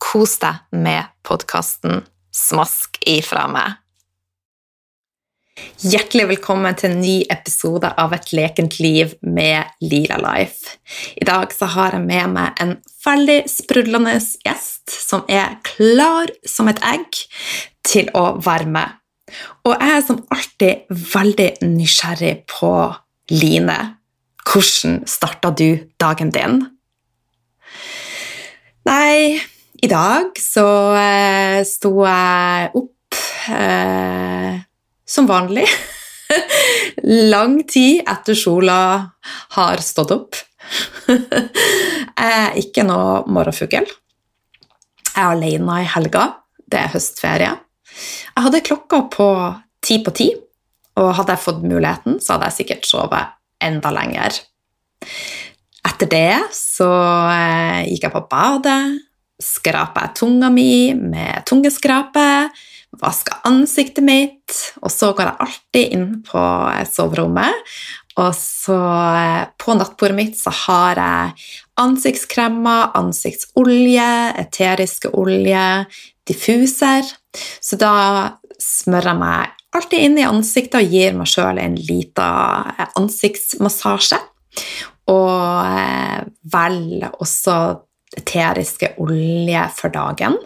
Kos deg med podkasten Smask ifra meg. Hjertelig velkommen til en ny episode av Et lekent liv med Lila Life. I dag har jeg med meg en veldig sprudlende gjest som er klar som et egg til å være med. Og jeg er som alltid veldig nysgjerrig på Line. Hvordan starta du dagen din? Nei, i dag så eh, sto jeg opp eh, som vanlig. Lang tid etter sola har stått opp. jeg er ikke noe morgenfugl. Jeg er alene i helga. Det er høstferie. Jeg hadde klokka på ti på ti, og hadde jeg fått muligheten, så hadde jeg sikkert sovet enda lenger. Etter det så eh, gikk jeg på badet, skraper jeg tunga mi med tungeskrape, vasker ansiktet mitt, og så går jeg alltid inn på soverommet. Og så eh, på nattbordet mitt så har jeg ansiktskremer, ansiktsolje, eteriske olje, diffuser. Så da smører jeg meg alltid inn i ansiktet og gir meg sjøl en liten eh, ansiktsmassasje. Og eh, velger også eteriske olje for dagen.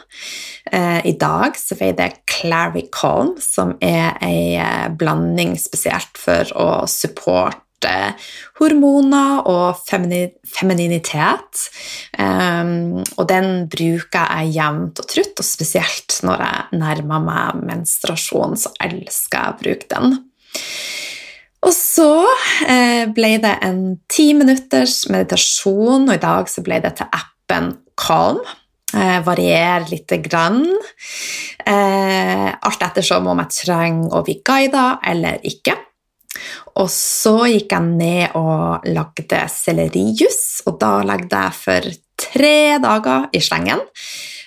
Eh, I dag så veide jeg Clary Calm, som er ei eh, blanding spesielt for å supporte hormoner og femininitet. Um, og den bruker jeg jevnt og trutt, og spesielt når jeg nærmer meg menstruasjon, så elsker jeg å bruke den. Og så eh, ble det en ti minutters meditasjon, og i dag så ble det til app appen Calm. Eh, varierer lite grann. Eh, alt ettersom om jeg trenger å bli guida eller ikke. Og så gikk jeg ned og lagde sellerijus, og da lagde jeg for tre dager i slengen.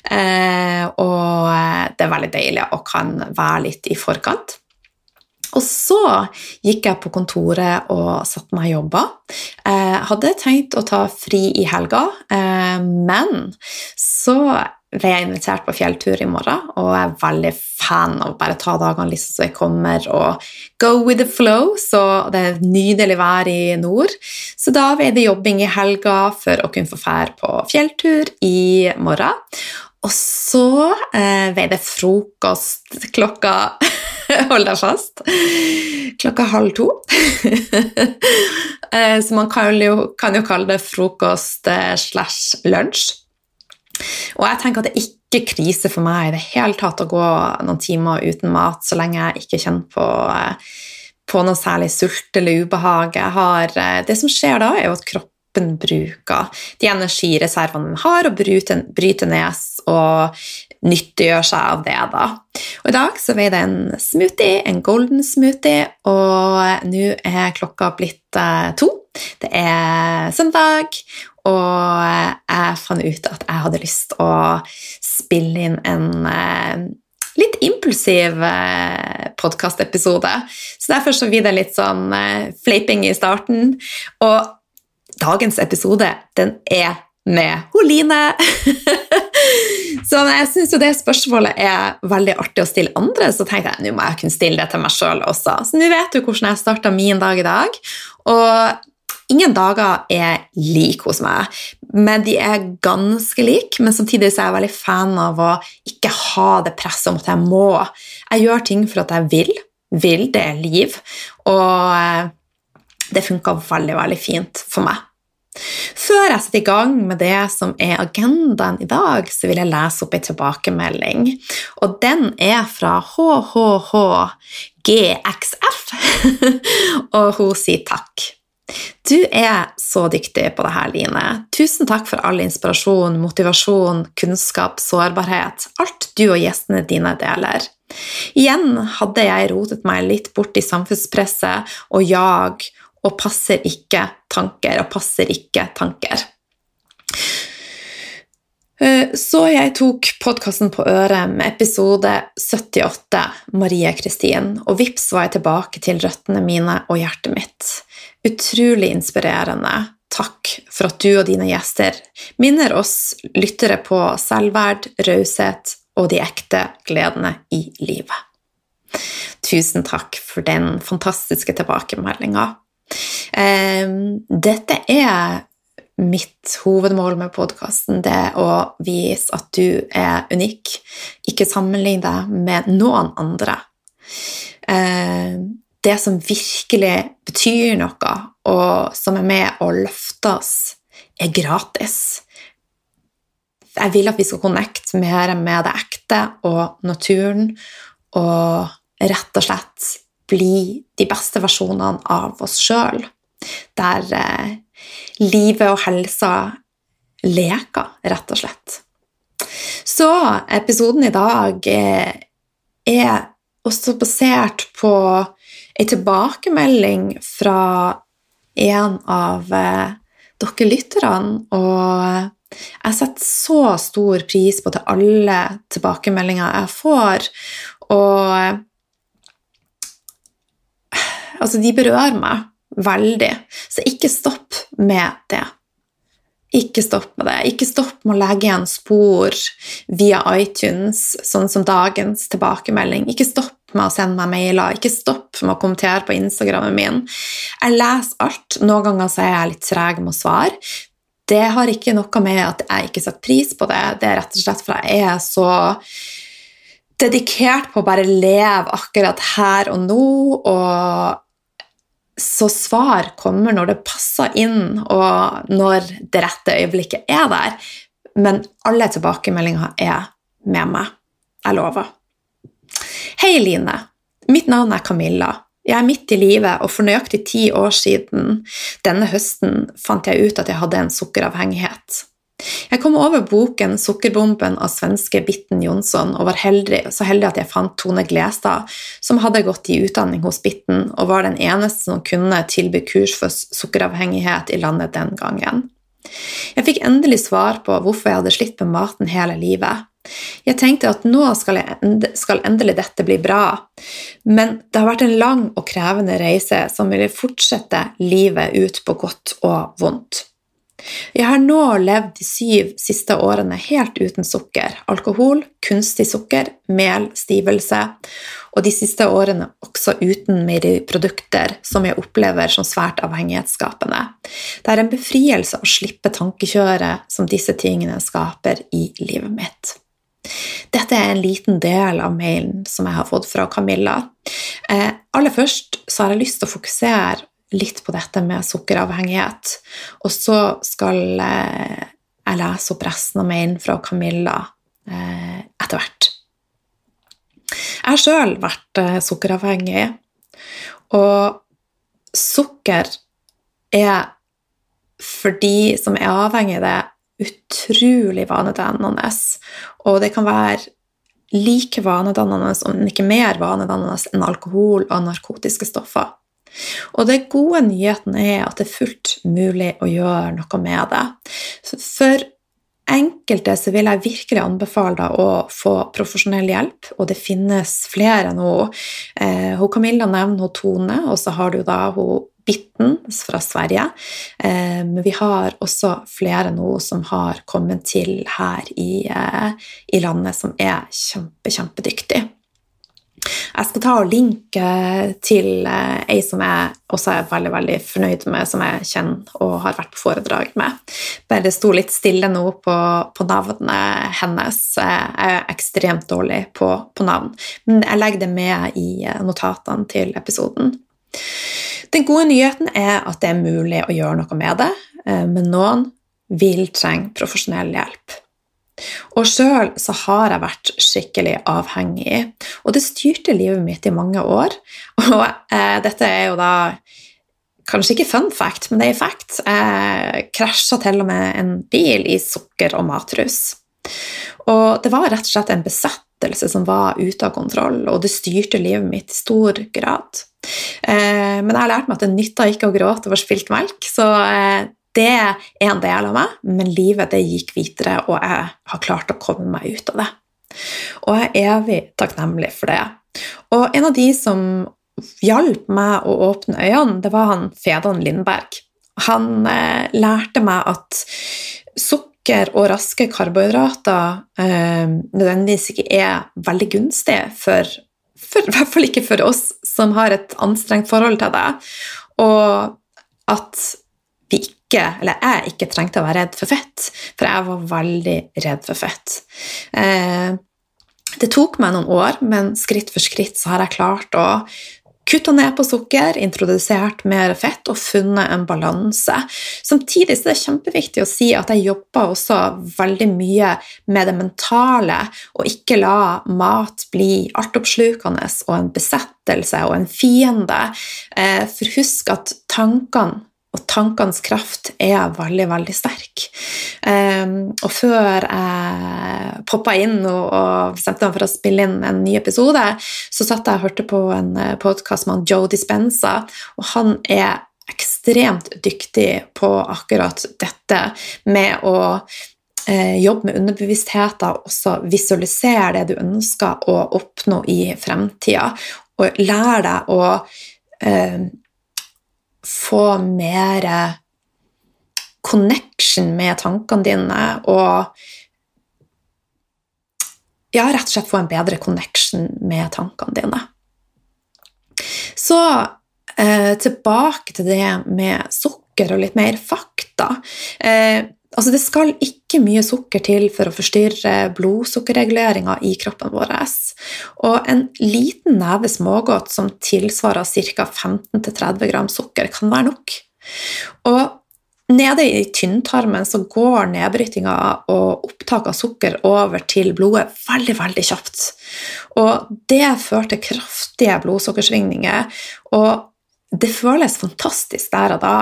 Eh, og det er veldig deilig å kan være litt i forkant. Og så gikk jeg på kontoret og satte meg og jobba. Jeg eh, hadde tenkt å ta fri i helga, eh, men så ble jeg invitert på fjelltur i morgen, og jeg er veldig fan av å bare ta dagene liksom så jeg kommer, og go with the flow. Så det er nydelig vær i nord. Så da ble det jobbing i helga for å kunne få fære på fjelltur i morgen. Og så eh, ble det frokost klokka Hold deg fast. Klokka halv to. Eh, så man kan jo, kan jo kalle det frokost eh, slash lunsj. Og jeg tenker at det er ikke krise for meg i det hele tatt å gå noen timer uten mat så lenge jeg ikke kjenner på, eh, på noe særlig sult eller ubehag. Har, det som skjer da, er jo at kroppen bruker de energireservene den har, og bryter, bryter ned og nyttiggjør seg av det. da. Og I dag så veide jeg en smoothie, en golden smoothie, og nå er klokka blitt eh, to. Det er søndag, og jeg fant ut at jeg hadde lyst å spille inn en eh, litt impulsiv eh, podkastepisode. Så derfor så blir det litt sånn fleiping i starten. Og dagens episode, den er med Holine. Så jeg syns jo det spørsmålet er veldig artig å stille andre, så tenkte jeg nå må jeg kunne stille det til meg sjøl også. Så nå vet du hvordan jeg starta min dag i dag. Og ingen dager er like hos meg, men de er ganske like. Men samtidig så er jeg veldig fan av å ikke ha det presset om at jeg må. Jeg gjør ting for at jeg vil. Vil, det er liv. Og Det funka veldig, veldig fint for meg. Før jeg setter i gang med det som er agendaen i dag, så vil jeg lese opp en tilbakemelding. Og den er fra HHHGXF, og hun sier takk. Du er så dyktig på det her, Line. Tusen takk for all inspirasjon, motivasjon, kunnskap, sårbarhet. Alt du og gjestene dine deler. Igjen hadde jeg rotet meg litt bort i samfunnspresset og jag og passer ikke-tanker og passer ikke-tanker. Eh, så jeg tok podkasten på øret med episode 78, Marie Kristin, og vips var jeg tilbake til røttene mine og hjertet mitt. Utrolig inspirerende. Takk for at du og dine gjester minner oss lyttere på selvverd, raushet og de ekte gledene i livet. Tusen takk for den fantastiske tilbakemeldinga. Ehm, dette er mitt hovedmål med podkasten, det å vise at du er unik. Ikke sammenligne deg med noen andre. Ehm, det som virkelig betyr noe, og som er med å løfte oss, er gratis. Jeg vil at vi skal connecte mer med det ekte og naturen, og rett og slett bli de beste versjonene av oss sjøl, der eh, livet og helsa leker, rett og slett. Så episoden i dag eh, er også basert på ei tilbakemelding fra en av eh, dere lytterne, og jeg setter så stor pris på til alle tilbakemeldinger jeg får, og Altså, de berører meg veldig. Så ikke stopp med det. Ikke stopp med det. Ikke stopp med å legge igjen spor via iTunes, sånn som dagens tilbakemelding. Ikke stopp med å sende meg mailer. Ikke stopp med å kommentere på Instagrammen min. Jeg leser alt. Noen ganger så er jeg litt treg med å svare. Det har ikke noe med at jeg ikke setter pris på det. Det er rett og slett fordi jeg er så dedikert på å bare leve akkurat her og nå og så svar kommer når det passer inn, og når det rette øyeblikket er der. Men alle tilbakemeldinger er med meg. Jeg lover. Hei, Line. Mitt navn er Camilla. Jeg er midt i livet, og for nøyaktig ti år siden denne høsten fant jeg ut at jeg hadde en sukkeravhengighet. Jeg kom over boken 'Sukkerbomben' av svenske Bitten Jonsson og var heldig, så heldig at jeg fant Tone Glestad, som hadde gått i utdanning hos Bitten og var den eneste som kunne tilby kurs for sukkeravhengighet i landet den gangen. Jeg fikk endelig svar på hvorfor jeg hadde slitt med maten hele livet. Jeg tenkte at nå skal, jeg, skal endelig dette bli bra, men det har vært en lang og krevende reise som ville fortsette livet ut på godt og vondt. Jeg har nå levd de syv siste årene helt uten sukker, alkohol, kunstig sukker, mel, stivelse, og de siste årene også uten meieriprodukter, som jeg opplever som svært avhengighetsskapende. Det er en befrielse å slippe tankekjøret som disse tingene skaper i livet mitt. Dette er en liten del av mailen som jeg har fått fra Camilla. Eh, aller først så har jeg lyst til å fokusere litt på dette med sukkeravhengighet. Og så skal eh, jeg lese opp resten av mailen fra Camilla eh, etter hvert. Jeg har sjøl vært eh, sukkeravhengig, og sukker er for de som er avhengig av det, utrolig vanedannende. Og det kan være like vanedannende, om ikke mer vanedannende, enn alkohol og narkotiske stoffer. Og det gode nyheten er at det er fullt mulig å gjøre noe med det. For enkelte så vil jeg virkelig anbefale deg å få profesjonell hjelp, og det finnes flere nå. Eh, hun Camilla nevner hun Tone, og så har du da hun Bitten fra Sverige. Eh, men vi har også flere nå som har kommet til her i, eh, i landet, som er kjempe, kjempedyktige. Jeg skal ta og linke til eh, ei som jeg også er veldig veldig fornøyd med, som jeg kjenner og har vært på foredrag med. Bare sto litt stille nå på, på navnet hennes. Jeg er ekstremt dårlig på, på, navn, men jeg legger det med i notatene til episoden. Den gode nyheten er at det er mulig å gjøre noe med det, eh, men noen vil trenge profesjonell hjelp. Og sjøl så har jeg vært skikkelig avhengig, og det styrte livet mitt i mange år. Og eh, dette er jo da kanskje ikke fun fact, men det er fact. Jeg krasja til og med en bil i sukker og matrus. Og det var rett og slett en besettelse som var ute av kontroll, og det styrte livet mitt i stor grad. Eh, men jeg har lært meg at det nytta ikke å gråte over spilt melk, så eh, det er en del av meg, men livet det gikk videre, og jeg har klart å komme meg ut av det. Og jeg er evig takknemlig for det. Og en av de som hjalp meg å åpne øynene, det var han Fedan Lindberg. Han eh, lærte meg at sukker og raske karbohydrater eh, nødvendigvis ikke er veldig gunstig for, for, I hvert fall ikke for oss som har et anstrengt forhold til det. Og at vi ikke, eller jeg ikke trengte å være redd for fett, for jeg var veldig redd for fett. Eh, det tok meg noen år, men skritt for skritt så har jeg klart å kutta ned på sukker, introdusert mer fett og funnet en balanse. Samtidig er det kjempeviktig å si at jeg jobber også veldig mye med det mentale, og ikke la mat bli altoppslukende og en besettelse og en fiende. Eh, for husk at tankene og tankenes kraft er veldig, veldig sterk. Um, og før jeg poppa inn og, og bestemte meg for å spille inn en ny episode, så satt jeg og hørte på en eh, podkast med Joe Dispenza, og han er ekstremt dyktig på akkurat dette med å eh, jobbe med underbevisstheten, også visualisere det du ønsker å oppnå i fremtida, og lære deg å eh, få mer connection med tankene dine og ja, rett og slett få en bedre connection med tankene dine. Så eh, tilbake til det med sukker og litt mer fakta. Eh, altså det skal ikke mye sukker til for å forstyrre blodsukkerreguleringa i kroppen vår. Og en liten neve smågodt som tilsvarer ca. 15-30 gram sukker, kan være nok. Og nede i tynntarmen så går nedbrytinga og opptak av sukker over til blodet veldig, veldig kjapt. Og det fører til kraftige blodsukkersvingninger. og det føles fantastisk der og da,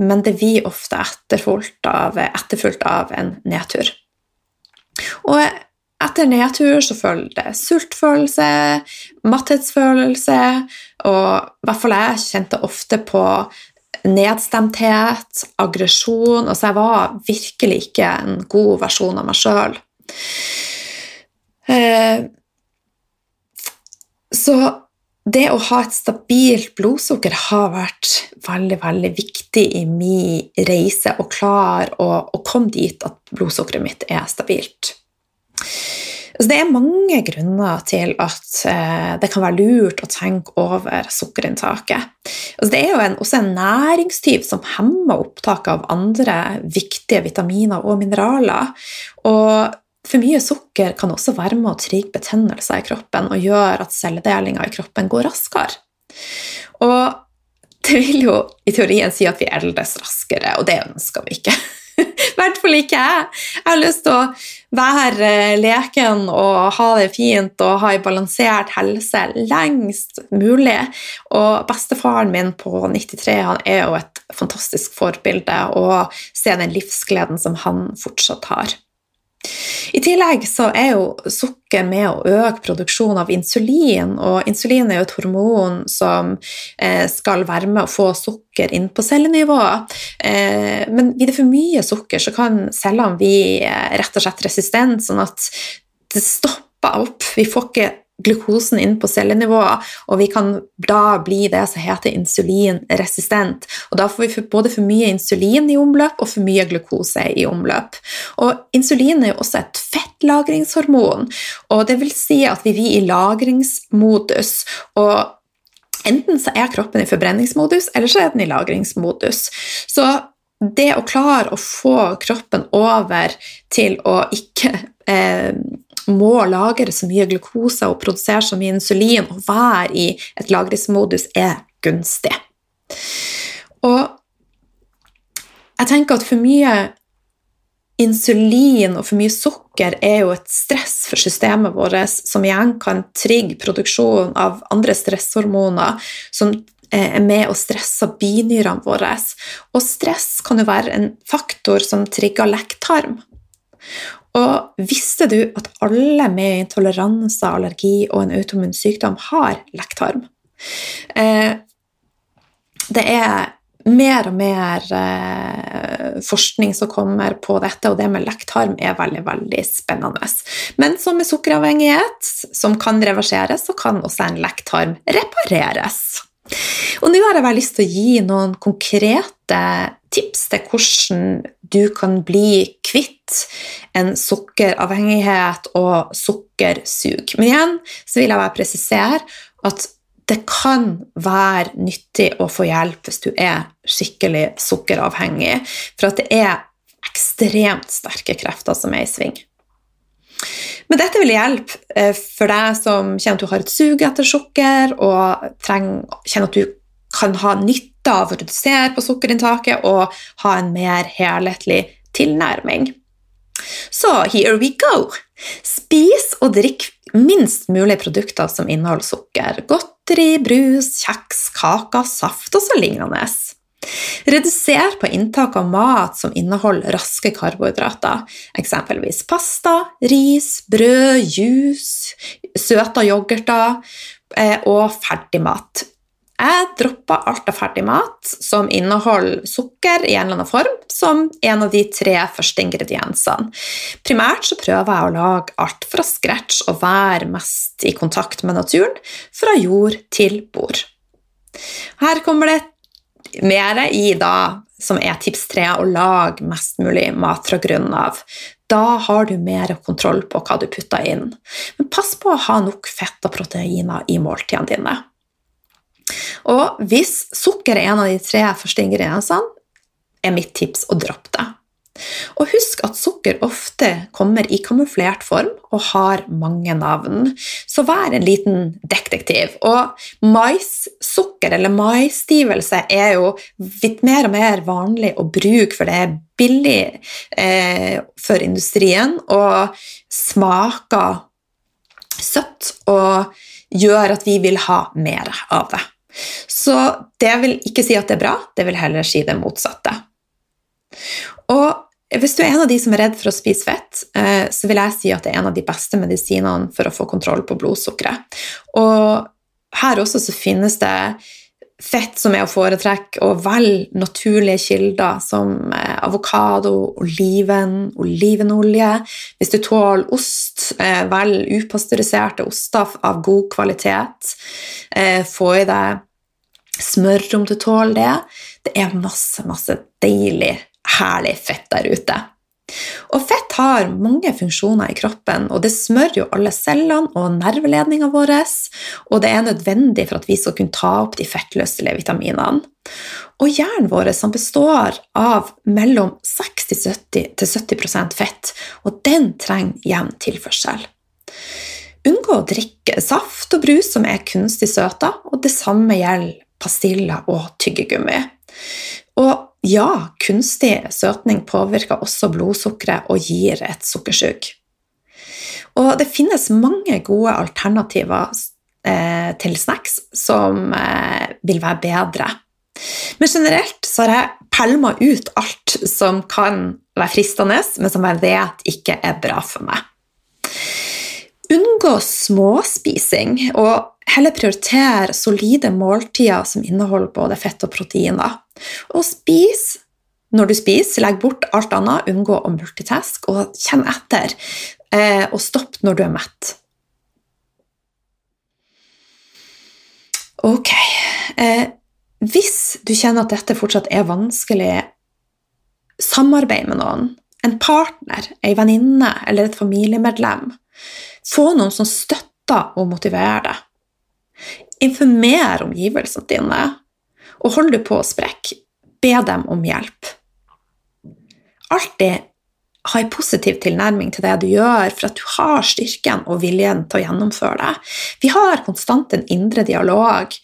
men det blir ofte etterfulgt av, etterfulgt av en nedtur. Og etter nedtur så følger det sultfølelse, matthetsfølelse, og i hvert fall jeg kjente ofte på nedstemthet, aggresjon Altså, jeg var virkelig ikke en god versjon av meg sjøl. Eh, så det å ha et stabilt blodsukker har vært veldig veldig viktig i min reise klare å, å komme dit at blodsukkeret mitt er stabilt. Så det er mange grunner til at eh, det kan være lurt å tenke over sukkerinntaket. Altså det er jo en, også en næringstyv som hemmer opptaket av andre viktige vitaminer og mineraler. Og for mye sukker kan også være med å trigge betennelser i kroppen og gjøre at celledelinga i kroppen går raskere. Og det vil jo i teorien si at vi eldes raskere, og det ønsker vi ikke. I hvert fall ikke jeg. Jeg har lyst til å være leken og ha det fint og ha en balansert helse lengst mulig. Og bestefaren min på 93 han er jo et fantastisk forbilde, og se den livsgleden som han fortsatt har. I tillegg så er jo sukker med å øke produksjonen av insulin, og insulin er jo et hormon som eh, skal være med å få sukker inn på cellenivå. Eh, men blir det for mye sukker, så kan cellene bli eh, rett og slett resistent, sånn at det stopper opp. Vi får ikke glukosen inn på cellenivået, og vi kan da bli det som heter insulinresistent. Og da får vi både for mye insulin i omløp og for mye glukose i omløp. Og insulin er jo også et fettlagringshormon, og det vil si at vi er i lagringsmodus. og Enten så er kroppen i forbrenningsmodus, eller så er den i lagringsmodus. Så det å klare å få kroppen over til å ikke eh, må lagre så mye glukose og produsere så mye insulin og være i et lagringsmodus er gunstig. Og jeg tenker at for mye insulin og for mye sukker er jo et stress for systemet vårt, som igjen kan trigge produksjon av andre stresshormoner som er med og stresser binyrene våre. Og stress kan jo være en faktor som trigger lekktarm. Og visste du at alle med intoleranse, allergi og en automun sykdom har lekktarm? Eh, det er mer og mer eh, forskning som kommer på dette, og det med lekktarm er veldig veldig spennende. Men som med sukkeravhengighet, som kan reverseres, så kan også en lekktarm repareres. Og nå har jeg bare lyst til å gi noen konkrete tips til hvordan du kan bli kvitt en sukkeravhengighet og sukkersug. Men igjen så vil jeg bare presisere at det kan være nyttig å få hjelp hvis du er skikkelig sukkeravhengig, for at det er ekstremt sterke krefter som er i sving. Men dette vil hjelpe eh, for deg som kjenner at du har et sug etter sukker, og kjenner at du kan ha nytte av å redusere på sukkerinntaket og ha en mer helhetlig tilnærming. Så here we go! Spis og drikk minst mulig produkter som inneholder sukker. Godteri, brus, kjeks, kaker, saft og så lignende. Reduser på inntak av mat som inneholder raske karbohydrater, eksempelvis pasta, ris, brød, juice, søta yoghurter eh, og ferdigmat. Jeg dropper alt av ferdigmat som inneholder sukker i en eller annen form, som en av de tre første ingrediensene. Primært så prøver jeg å lage alt fra scratch og være mest i kontakt med naturen, fra jord til bord. Her kommer det mer i da, som er tips tre, å lage mest mulig mat fra grunnen av. Da har du mer kontroll på hva du putter inn. Men pass på å ha nok fett og proteiner i måltidene dine. Og hvis sukker er en av de tre første ingrediensene, er mitt tips å droppe det. Og husk at sukker ofte kommer i kamuflert form og har mange navn, så vær en liten detektiv. Og maissukker, eller maisstivelse, er jo litt mer og mer vanlig å bruke, for det er billig eh, for industrien og smaker søtt og gjør at vi vil ha mer av det. Så det vil ikke si at det er bra, det vil heller si det motsatte. Og hvis du er en av de som er redd for å spise fett, eh, så vil jeg si at det er en av de beste medisinene for å få kontroll på blodsukkeret. Og her også så finnes det fett som er å foretrekke, og velg naturlige kilder som eh, avokado, oliven, olivenolje. Hvis du tåler ost, vel velg upasteuriserte oster av god kvalitet. Få i deg smør om du tåler det. Det er masse, masse deilig herlig fett der ute. Og fett har mange funksjoner i kroppen, og det smører jo alle cellene og nerveledninga vår, og det er nødvendig for at vi skal kunne ta opp de fettløselige vitaminene. Og hjernen vår består av mellom 60-70 70% fett, og den trenger jevn tilførsel. Unngå å drikke saft og brus som er kunstig søta, og det samme gjelder pastiller og tyggegummi. Og ja, kunstig søtning påvirker også blodsukkeret og gir et sukkersug. Og det finnes mange gode alternativer eh, til snacks som eh, vil være bedre. Men generelt så har jeg pælma ut alt som kan være fristende, men som jeg vet ikke er bra for meg. Unngå småspising, og heller prioritere solide måltider som inneholder både fett og proteiner. Og spis når du spiser, legg bort alt annet, unngå å multitaske, og kjenn etter. Eh, og stopp når du er mett. Ok. Eh, hvis du kjenner at dette fortsatt er vanskelig, samarbeid med noen. En partner, ei venninne eller et familiemedlem. Få noen som støtter og motiverer deg. Informer omgivelsene dine og holder du på å sprekke, be dem om hjelp. Alltid ha en positiv tilnærming til det du gjør, for at du har styrken og viljen til å gjennomføre det. Vi har konstant en indre dialog,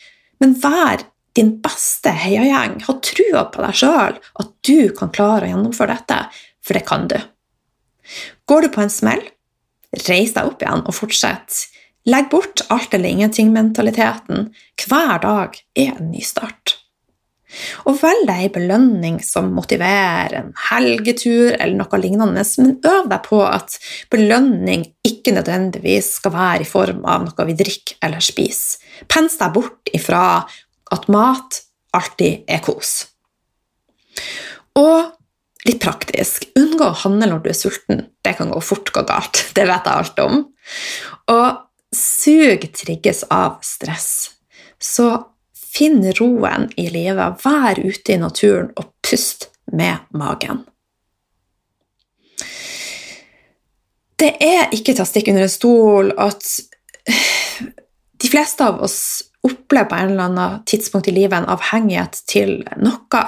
men vær din beste heiagjeng. Ha trua på deg sjøl, at du kan klare å gjennomføre dette, for det kan du. Går du på en smell, reis deg opp igjen og fortsett. Legg bort alt eller ingenting-mentaliteten. Hver dag er en ny start. Og velg deg ei belønning som motiverer, en helgetur eller noe lignende, men øv deg på at belønning ikke nødvendigvis skal være i form av noe vi drikker eller spiser. Pens deg bort ifra at mat alltid er kos. Og litt praktisk unngå å handle når du er sulten. Det kan gå fort gå galt. Det vet jeg alt om. Og sug trigges av stress. Så Finn roen i livet. Vær ute i naturen og pust med magen. Det er ikke til å stikke under en stol at de fleste av oss opplever på en eller annen tidspunkt i livet en avhengighet til noe.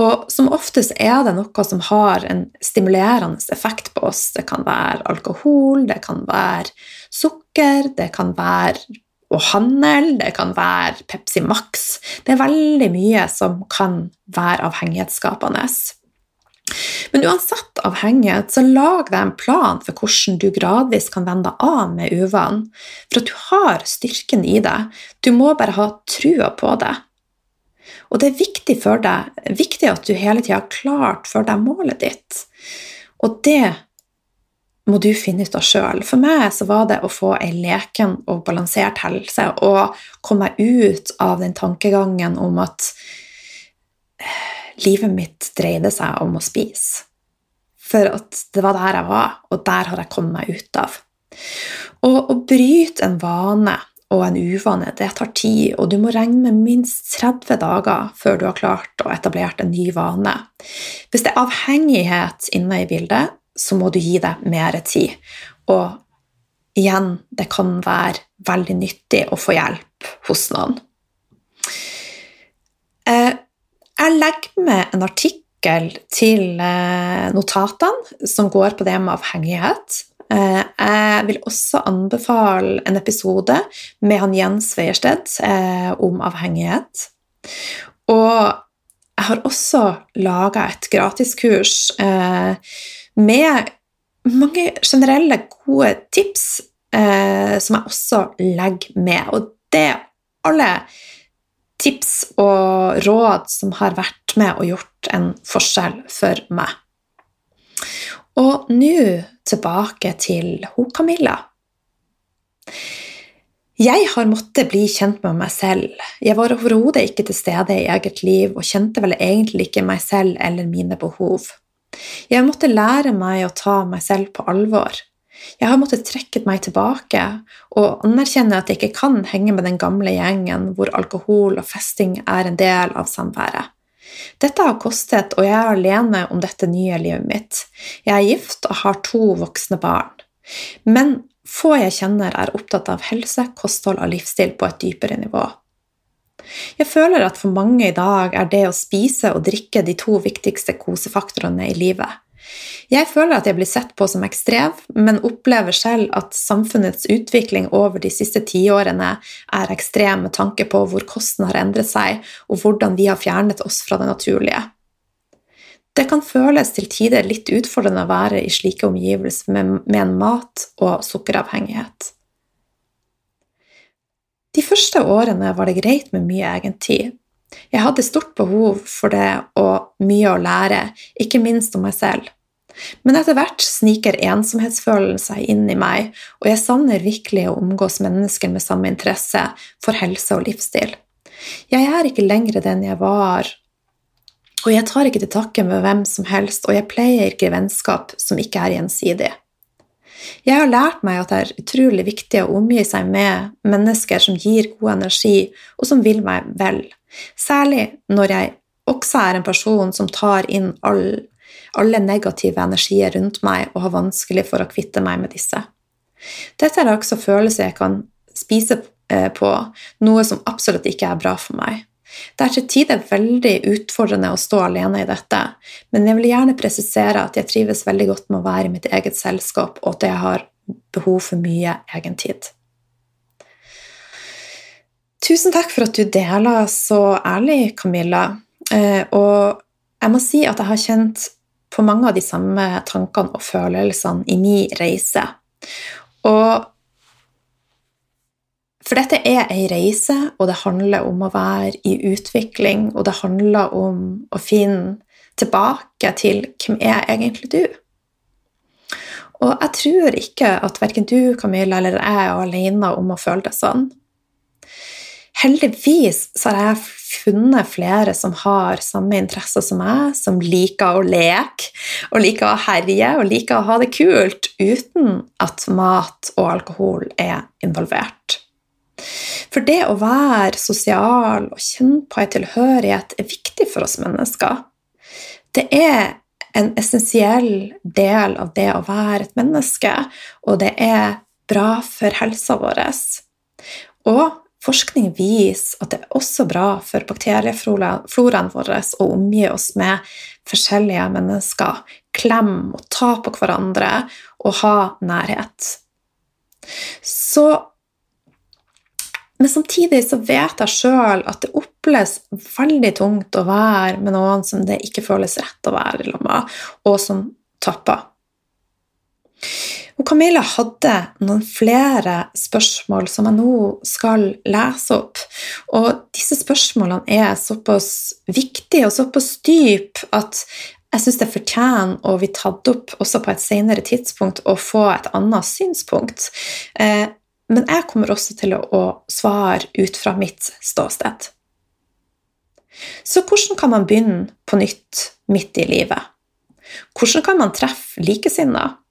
Og som oftest er det noe som har en stimulerende effekt på oss. Det kan være alkohol, det kan være sukker, det kan være å handle, det kan være Pepsi Max. Det er veldig mye som kan være avhengighetsskapende. Men uansett avhengighet, så lag deg en plan for hvordan du gradvis kan vende av med uvanen. For at du har styrken i det. Du må bare ha trua på det. Og det er viktig deg, viktig at du hele tida har klart for deg målet ditt. Og det må du finne ut av sjøl. For meg så var det å få ei leken og balansert helse og komme meg ut av den tankegangen om at eh, livet mitt dreide seg om å spise. For at det var der jeg var, og der har jeg kommet meg ut av. Og å bryte en vane og en uvane, det tar tid, og du må regne med minst 30 dager før du har klart å etablere en ny vane. Hvis det er avhengighet inne i bildet, så må du gi deg mer tid. Og igjen, det kan være veldig nyttig å få hjelp hos noen. Eh, jeg legger med en artikkel til eh, notatene som går på det med avhengighet. Eh, jeg vil også anbefale en episode med han Jens Weiersted om avhengighet. Og jeg har også laga et gratiskurs eh, med mange generelle, gode tips eh, som jeg også legger med. Og det er alle tips og råd som har vært med og gjort en forskjell for meg. Og nå tilbake til ho Camilla. Jeg har måttet bli kjent med meg selv. Jeg var overhodet ikke til stede i eget liv og kjente vel egentlig ikke meg selv eller mine behov. Jeg måtte lære meg å ta meg selv på alvor. Jeg har måttet trekke meg tilbake og anerkjenne at jeg ikke kan henge med den gamle gjengen hvor alkohol og festing er en del av samværet. Dette har kostet, og jeg er alene om dette nye livet mitt. Jeg er gift og har to voksne barn. Men få jeg kjenner, er opptatt av helse, kosthold og livsstil på et dypere nivå. Jeg føler at for mange i dag er det å spise og drikke de to viktigste kosefaktorene i livet. Jeg føler at jeg blir sett på som ekstrev, men opplever selv at samfunnets utvikling over de siste tiårene er ekstrem med tanke på hvor kosten har endret seg, og hvordan vi har fjernet oss fra det naturlige. Det kan føles til tider litt utfordrende å være i slike omgivelser med en mat- og sukkeravhengighet. De første årene var det greit med mye egen tid. Jeg hadde stort behov for det og mye å lære, ikke minst om meg selv. Men etter hvert sniker ensomhetsfølelsen seg inn i meg, og jeg savner virkelig å omgås mennesker med samme interesse for helse og livsstil. Jeg er ikke lenger den jeg var, og jeg tar ikke til takke med hvem som helst, og jeg pleier ikke vennskap som ikke er gjensidig. Jeg har lært meg at det er utrolig viktig å omgi seg med mennesker som gir god energi, og som vil meg vel, særlig når jeg også er en person som tar inn all, alle negative energier rundt meg og har vanskelig for å kvitte meg med disse. Dette er også følelser jeg kan spise eh, på, noe som absolutt ikke er bra for meg. Det er til tider veldig utfordrende å stå alene i dette, men jeg vil gjerne presisere at jeg trives veldig godt med å være i mitt eget selskap, og at jeg har behov for mye egentid. Tusen takk for at du deler så ærlig, Camilla. Eh, og jeg må si at jeg har kjent på mange av de samme tankene og følelsene i min reise. Og for dette er ei reise, og det handler om å være i utvikling, og det handler om å finne tilbake til hvem er egentlig du? Og jeg tror ikke at verken du, Camilla, eller jeg er alene om å føle det sånn. Heldigvis så har jeg funnet flere som har samme interesser som meg, som liker å leke og liker å herje og liker å ha det kult uten at mat og alkohol er involvert. For det å være sosial og kjenne på en tilhørighet er viktig for oss mennesker. Det er en essensiell del av det å være et menneske, og det er bra for helsa vår. Og forskning viser at det er også bra for bakteriefloraen vår å omgi oss med forskjellige mennesker, klemme og ta på hverandre og ha nærhet. Så men samtidig så vet jeg sjøl at det oppleves veldig tungt å være med noen som det ikke føles rett å være sammen med, og som tapper. Og Camilla hadde noen flere spørsmål som jeg nå skal lese opp. Og disse spørsmålene er såpass viktige og såpass dype at jeg syns det fortjener å bli tatt opp også på et senere tidspunkt og få et annet synspunkt. Eh, men jeg kommer også til å svare ut fra mitt ståsted. Så hvordan kan man begynne på nytt midt i livet? Hvordan kan man treffe likesinnede?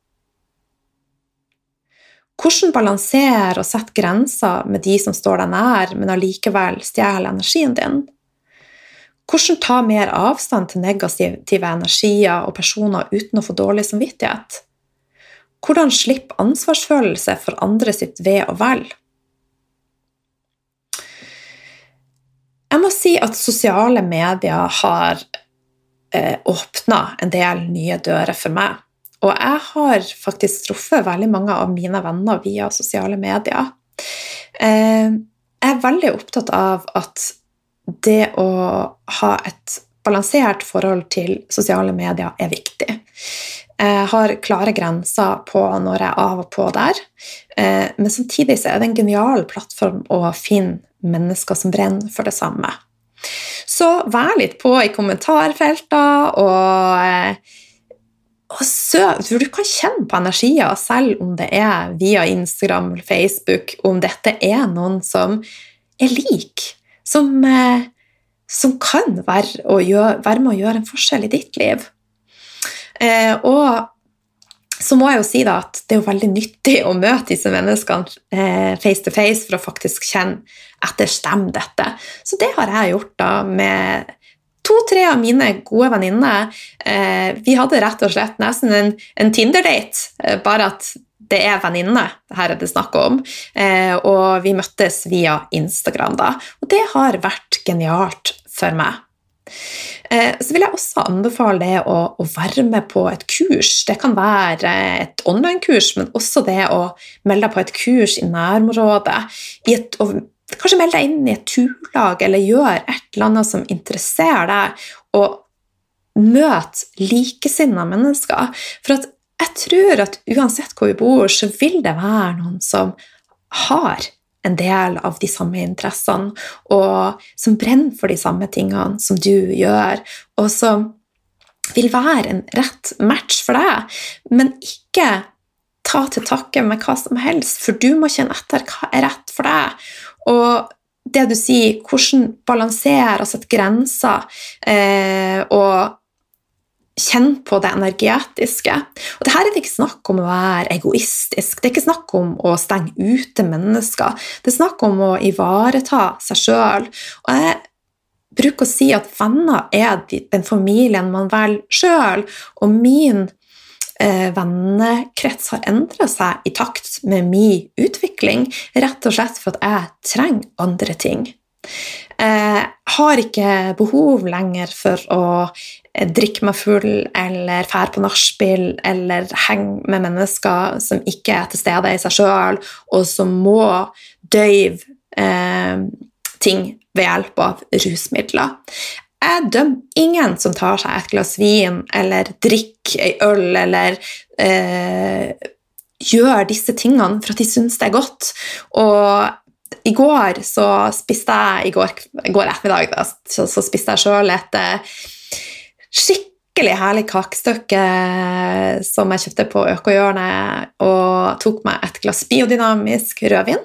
Hvordan balansere og sette grenser med de som står deg nær, men allikevel stjeler energien din? Hvordan ta mer avstand til negative energier og personer uten å få dårlig samvittighet? Hvordan slippe ansvarsfølelse for andre sitt ve og vel? Jeg må si at sosiale medier har eh, åpna en del nye dører for meg. Og jeg har faktisk truffet veldig mange av mine venner via sosiale medier. Eh, jeg er veldig opptatt av at det å ha et balansert forhold til sosiale medier er viktig. Jeg har klare grenser på når jeg er av og på der. Eh, men samtidig er det en genial plattform å finne mennesker som brenner for det samme. Så vær litt på i kommentarfelter, og, eh, og søk, du kan kjenne på energier selv om det er via Instagram eller Facebook, om dette er noen som er lik, som, eh, som kan være, gjøre, være med å gjøre en forskjell i ditt liv. Eh, og så må jeg jo si da at det er jo veldig nyttig å møte disse menneskene eh, face to face for å faktisk kjenne etter stemmer dette. Så det har jeg gjort da med to-tre av mine gode venninner. Eh, vi hadde rett og slett nesten en, en Tinder-date, eh, bare at det er venninne her er det snakk om. Eh, og vi møttes via Instagram da. Og det har vært genialt for meg. Eh, så vil jeg også anbefale det å, å, være med på et kurs. Det kan være et online-kurs, men også det å melde deg på et kurs i nærområdet. I et, kanskje meld deg inn i et turlag, eller gjør et eller annet som interesserer deg, og møt likesinnede mennesker. For jeg tror at uansett hvor vi bor, så vil det være noen som har en del av de samme interessene, og som brenner for de samme tingene som du gjør, og som vil være en rett match for deg, men ikke ta til takke med hva som helst, for du må kjenne etter hva er rett for deg. Og det du sier, hvordan balansere og sette grenser, eh, og kjenne på det energetiske. Og det her er det ikke snakk om å være egoistisk, det er ikke snakk om å stenge ute mennesker. Det er snakk om å ivareta seg sjøl. Og jeg bruker å si at venner er den familien man velger sjøl, og min vennekrets har endra seg i takt med min utvikling, rett og slett for at jeg trenger andre ting. Jeg har ikke behov lenger for å drikke meg full eller fære på nachspiel eller henge med mennesker som ikke er til stede i seg sjøl, og som må døyve eh, ting ved hjelp av rusmidler. Jeg dømmer ingen som tar seg et glass vin eller drikker ei øl eller eh, gjør disse tingene for at de syns det er godt. Og i går så spiste jeg i går, i går ettermiddag da, så, så spiste jeg sjøl et eh, skikkelig herlig kakestykke som jeg kjøpte på Økohjørnet, og tok meg et glass biodynamisk rødvin.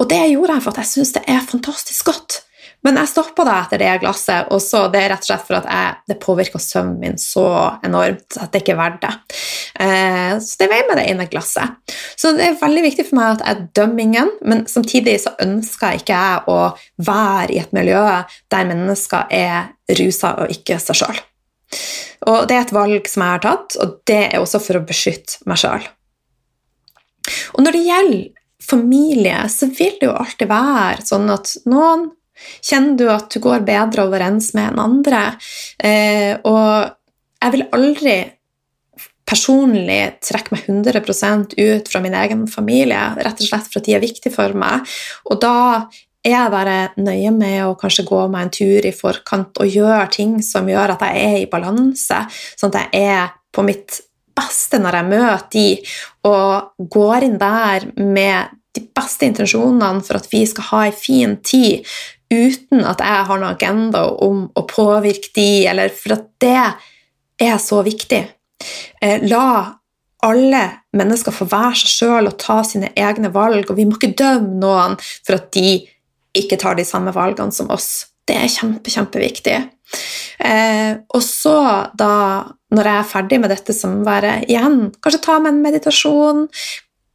Og det gjorde jeg for at jeg syns det er fantastisk godt. Men jeg stoppa da etter det glasset, og så det er rett og slett for at jeg, det påvirker søvnen min så enormt at det ikke er verdt det. Eh, så det veier med det ene glasset. Så det er veldig viktig for meg at jeg dømmer ingen, men samtidig så ønsker ikke jeg å være i et miljø der mennesker er rusa og ikke seg sjøl. Og det er et valg som jeg har tatt, og det er også for å beskytte meg sjøl. Og når det gjelder familie, så vil det jo alltid være sånn at noen kjenner du at du går bedre overens med enn andre. Eh, og jeg vil aldri personlig trekke meg 100% ut fra min egen familie, rett og slett for at de er viktige for meg. Og da er jeg bare nøye med å kanskje gå meg en tur i forkant og gjøre ting som gjør at jeg er i balanse, sånn at jeg er på mitt beste når jeg møter de, og går inn der med de beste intensjonene for at vi skal ha ei en fin tid, uten at jeg har noen agenda om å påvirke de, eller for at det er så viktig. Eh, la alle mennesker få være seg sjøl og ta sine egne valg, og vi må ikke dømme noen for at de ikke tar de samme valgene som oss. Det er kjempe, kjempeviktig. Eh, og så, da, når jeg er ferdig med dette som være igjen, kanskje ta med en meditasjon,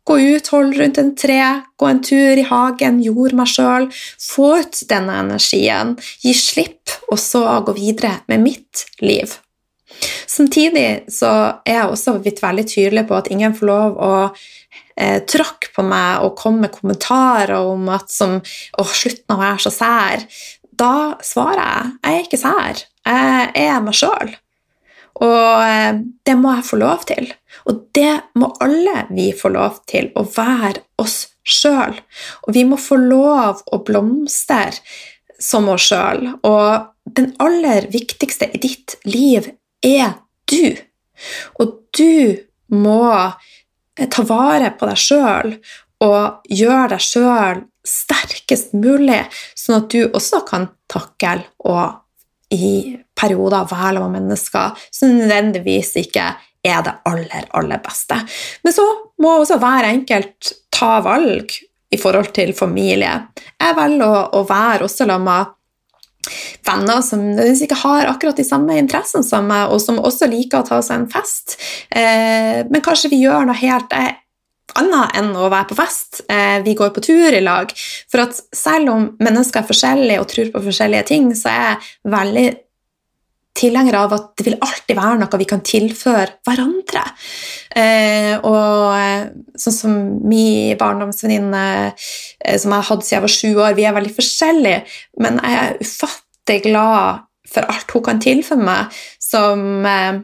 gå ut, hold rundt en tre, gå en tur i hagen, jord meg sjøl, få ut denne energien, gi slipp, og så gå videre med mitt liv. Samtidig så er jeg også blitt veldig tydelig på at ingen får lov å eh, tråkke på meg og komme med kommentarer om at som å, slutt å være så sær. Da svarer jeg jeg er ikke sær. Jeg er meg sjøl. Og eh, det må jeg få lov til. Og det må alle vi få lov til, å være oss sjøl. Og vi må få lov å blomstre som oss sjøl. Og den aller viktigste i ditt liv er du. Og du må Eh, ta vare på deg sjøl og gjøre deg sjøl sterkest mulig, sånn at du også kan takle og i perioder være av mennesker som nødvendigvis ikke er det aller, aller beste. Men så må også hver enkelt ta valg i forhold til familie. Jeg velger å, å være også sammen med venner som ikke har akkurat de samme interessene som meg, og som også liker å ta seg en fest. Eh, men kanskje vi gjør noe helt eh, annet enn å være på fest. Eh, vi går på tur i lag. For at selv om mennesker er forskjellige og tror på forskjellige ting, så er veldig tilhenger av at det vil alltid være noe vi kan tilføre hverandre. Eh, og eh, sånn som min barndomsvenninne, eh, som jeg har hatt siden jeg var sju år, vi er veldig forskjellige, men jeg er ufattelig glad for alt hun kan tilføre meg, som eh,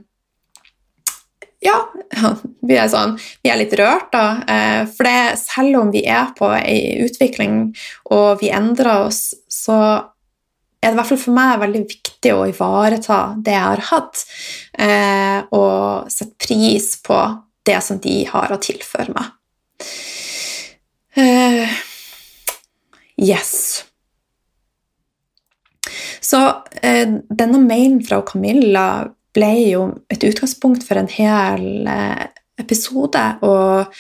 ja, vi er, sånn, vi er litt rørt, da. Eh, for det, selv om vi er på ei utvikling og vi endrer oss, så er det i hvert fall for meg veldig viktig å ivareta det jeg har hatt, eh, og sette pris på det som de har å tilføre meg. Eh, yes. Så eh, denne mailen fra Camilla ble jo et utgangspunkt for en hel episode, og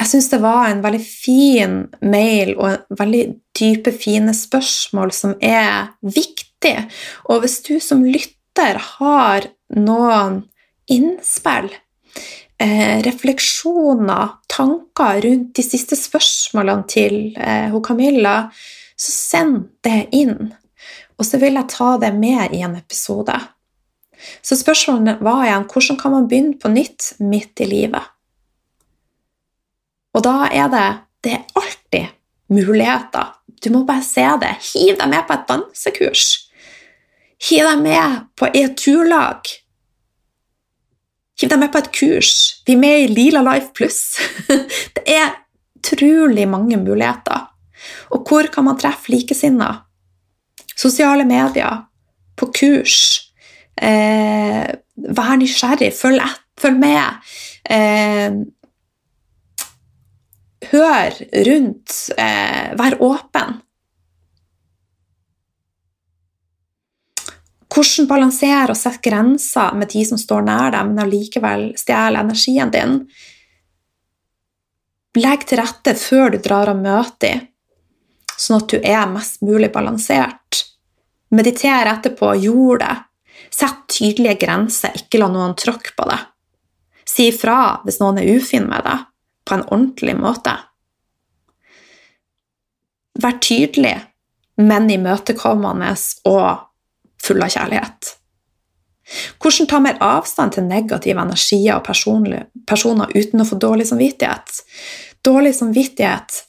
jeg syns det var en veldig fin mail og en veldig dype, fine spørsmål som er viktig. Og hvis du som lytter har noen innspill, eh, refleksjoner, tanker rundt de siste spørsmålene til eh, Camilla, så send det inn. Og så vil jeg ta det med i en episode. Så spørsmålet var igjen hvordan kan man begynne på nytt midt i livet? Og da er det det er alltid muligheter. Du må bare se det. Hiv deg med på et dansekurs. Hiv deg med på et turlag. Hiv deg med på et kurs. Bli med i Lila Life Pluss. Det er utrolig mange muligheter. Og hvor kan man treffe likesinnede? Sosiale medier, på kurs. Eh, vær nysgjerrig, følg, et, følg med. Eh, hør rundt, eh, vær åpen. Hvordan balansere og sette grenser med de som står nær deg, men allikevel stjeler energien din? Legg til rette før du drar av møtet i, sånn at du er mest mulig balansert. Mediter etterpå, gjør det. Sett tydelige grenser, ikke la noen tråkke på det. Si ifra hvis noen er ufin med deg på en ordentlig måte. Vær tydelig, men imøtekommende og full av kjærlighet. Hvordan ta mer avstand til negative energier og personer uten å få dårlig samvittighet? Dårlig samvittighet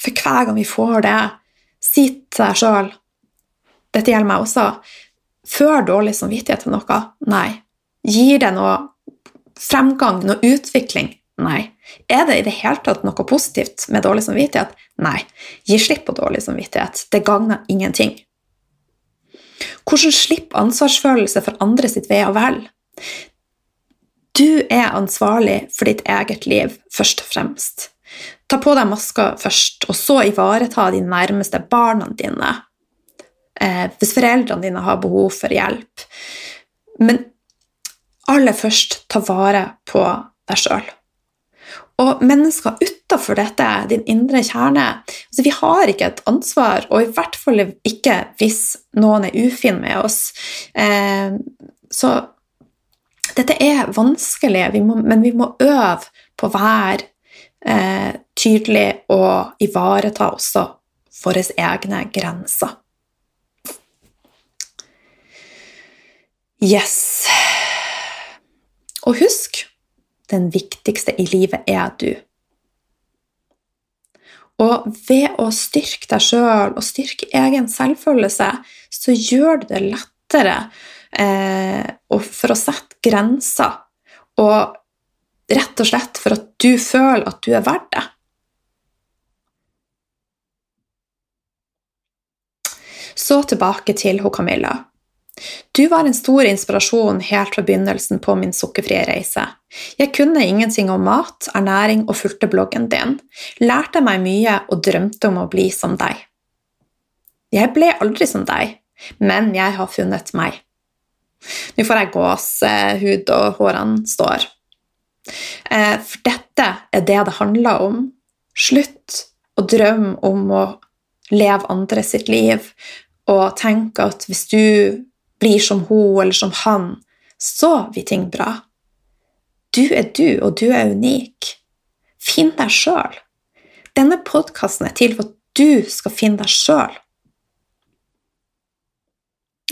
for hver gang vi får det, si til sjøl Dette gjelder meg også. Før dårlig samvittighet til noe? Nei. Gir det noe fremgang, noe utvikling? Nei. Er det i det hele tatt noe positivt med dårlig samvittighet? Nei. Gi slipp på dårlig samvittighet. Det gagner ingenting. Hvordan slippe ansvarsfølelse for andre sitt ve og vel? Du er ansvarlig for ditt eget liv, først og fremst. Ta på deg maska først, og så ivareta de nærmeste barna dine eh, hvis foreldrene dine har behov for hjelp. Men aller først, ta vare på deg sjøl. Og mennesker utafor dette, din indre kjerne altså Vi har ikke et ansvar, og i hvert fall ikke hvis noen er ufin med oss. Eh, så dette er vanskelig, vi må, men vi må øve på å være eh, tydelig og ivareta også våre egne grenser. Yes. Og husk den viktigste i livet er du. Og ved å styrke deg sjøl og styrke egen selvfølelse, så gjør du det lettere eh, for å sette grenser. Og rett og slett for at du føler at du er verdt det. Så tilbake til hun Camilla. Du var en stor inspirasjon helt fra begynnelsen på min sukkerfrie reise. Jeg kunne ingenting om mat, ernæring og fulgte bloggen din, lærte meg mye og drømte om å bli som deg. Jeg ble aldri som deg, men jeg har funnet meg. Nå får jeg gåsehud, og hårene står. Eh, for dette er det det handler om. Slutt å drømme om å leve andre sitt liv og tenk at hvis du blir som hun eller som han, så blir ting bra. Du er du, og du er unik. Finn deg sjøl. Denne podkasten er til for at du skal finne deg sjøl.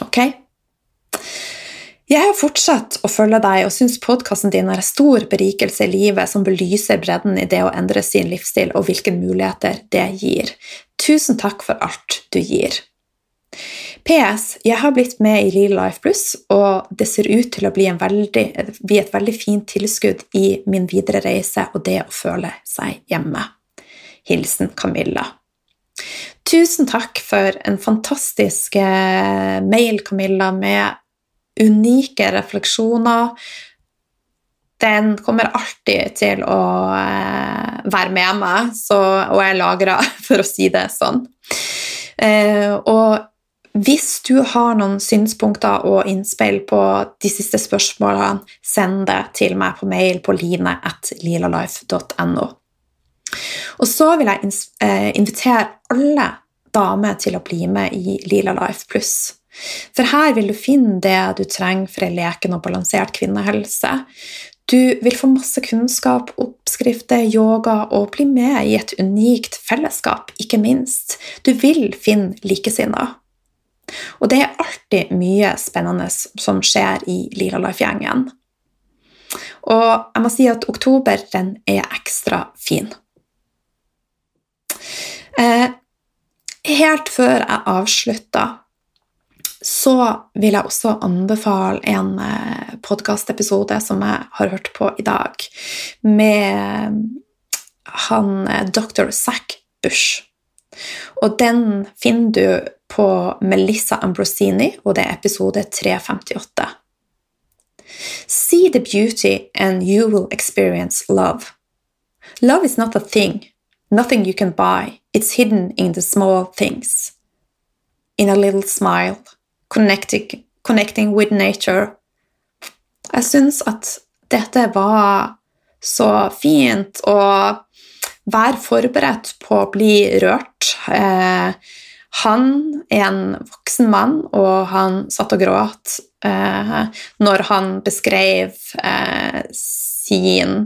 Ok? Jeg har fortsatt å følge deg og syns podkasten din er en stor berikelse i livet som belyser bredden i det å endre sin livsstil og hvilke muligheter det gir. Tusen takk for alt du gir. PS. Jeg har blitt med i Real Life Pluss, og det ser ut til å bli, veldig, bli, et veldig fint tilskudd i min videre reise og det å føle seg hjemme. Hilsen Camilla. Tusen takk for en fantastisk eh, mail, Camilla, med unike refleksjoner. Den kommer alltid til å eh, være med meg, så, og jeg lagrer, for å si det sånn. Eh, og hvis du har noen synspunkter og innspill på de siste spørsmålene, send det til meg på mail på line.lilalife.no. Og så vil jeg eh, invitere alle damer til å bli med i Lila Life Pluss. For her vil du finne det du trenger for en leken og balansert kvinnehelse. Du vil få masse kunnskap, oppskrifter, yoga og bli med i et unikt fellesskap, ikke minst. Du vil finne likesinnede. Og det er alltid mye spennende som skjer i Lila Life-gjengen. Og jeg må si at oktober den er ekstra fin. Eh, helt før jeg avslutter, så vil jeg også anbefale en eh, podkastepisode som jeg har hørt på i dag, med han eh, dr. Zack Bush. Og den finner du på Melissa Ambrosini, og det er episode 358. See the beauty and you will experience love. Love is not a thing, nothing you can buy. It's hidden in the small things. In a little smile, connecting, connecting with nature. Jeg syns at dette var så fint, og vær forberedt på å bli rørt. Eh, han er en voksen mann, og han satt og gråt eh, når han beskrev eh, sin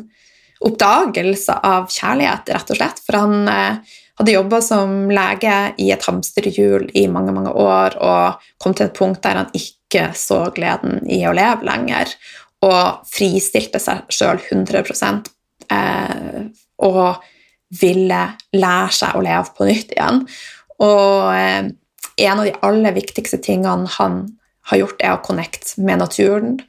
oppdagelse av kjærlighet, rett og slett. For han eh, hadde jobba som lege i et hamsterhjul i mange mange år og kom til et punkt der han ikke så gleden i å leve lenger, og fristilte seg sjøl 100 eh, og ville lære seg å leve på nytt igjen. Og eh, en av de aller viktigste tingene han har gjort, er å connecte med naturen.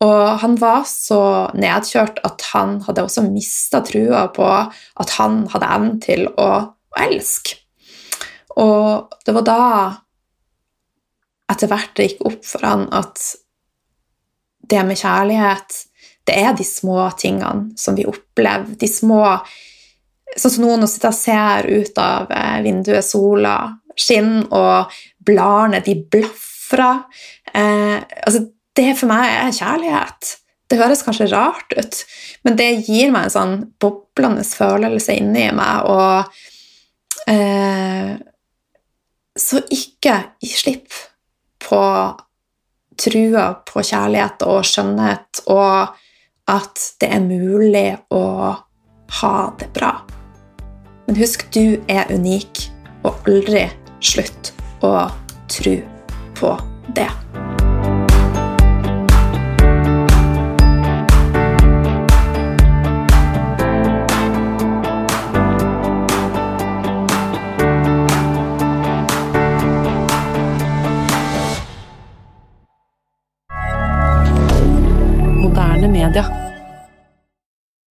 Og han var så nedkjørt at han hadde også mista trua på at han hadde evnen til å, å elske. Og det var da etter hvert det gikk opp for han at det med kjærlighet, det er de små tingene som vi opplever. De små Sånn som noen sitter og ser ut av eh, vinduet, sola skinner, og bladene de blafrer. Eh, altså, det for meg er kjærlighet. Det høres kanskje rart ut, men det gir meg en sånn boblende følelse inni meg. Og eh, så ikke gi slipp på trua på kjærlighet og skjønnhet, og at det er mulig å ha det bra. Men husk, du er unik, og aldri slutt å tro på det.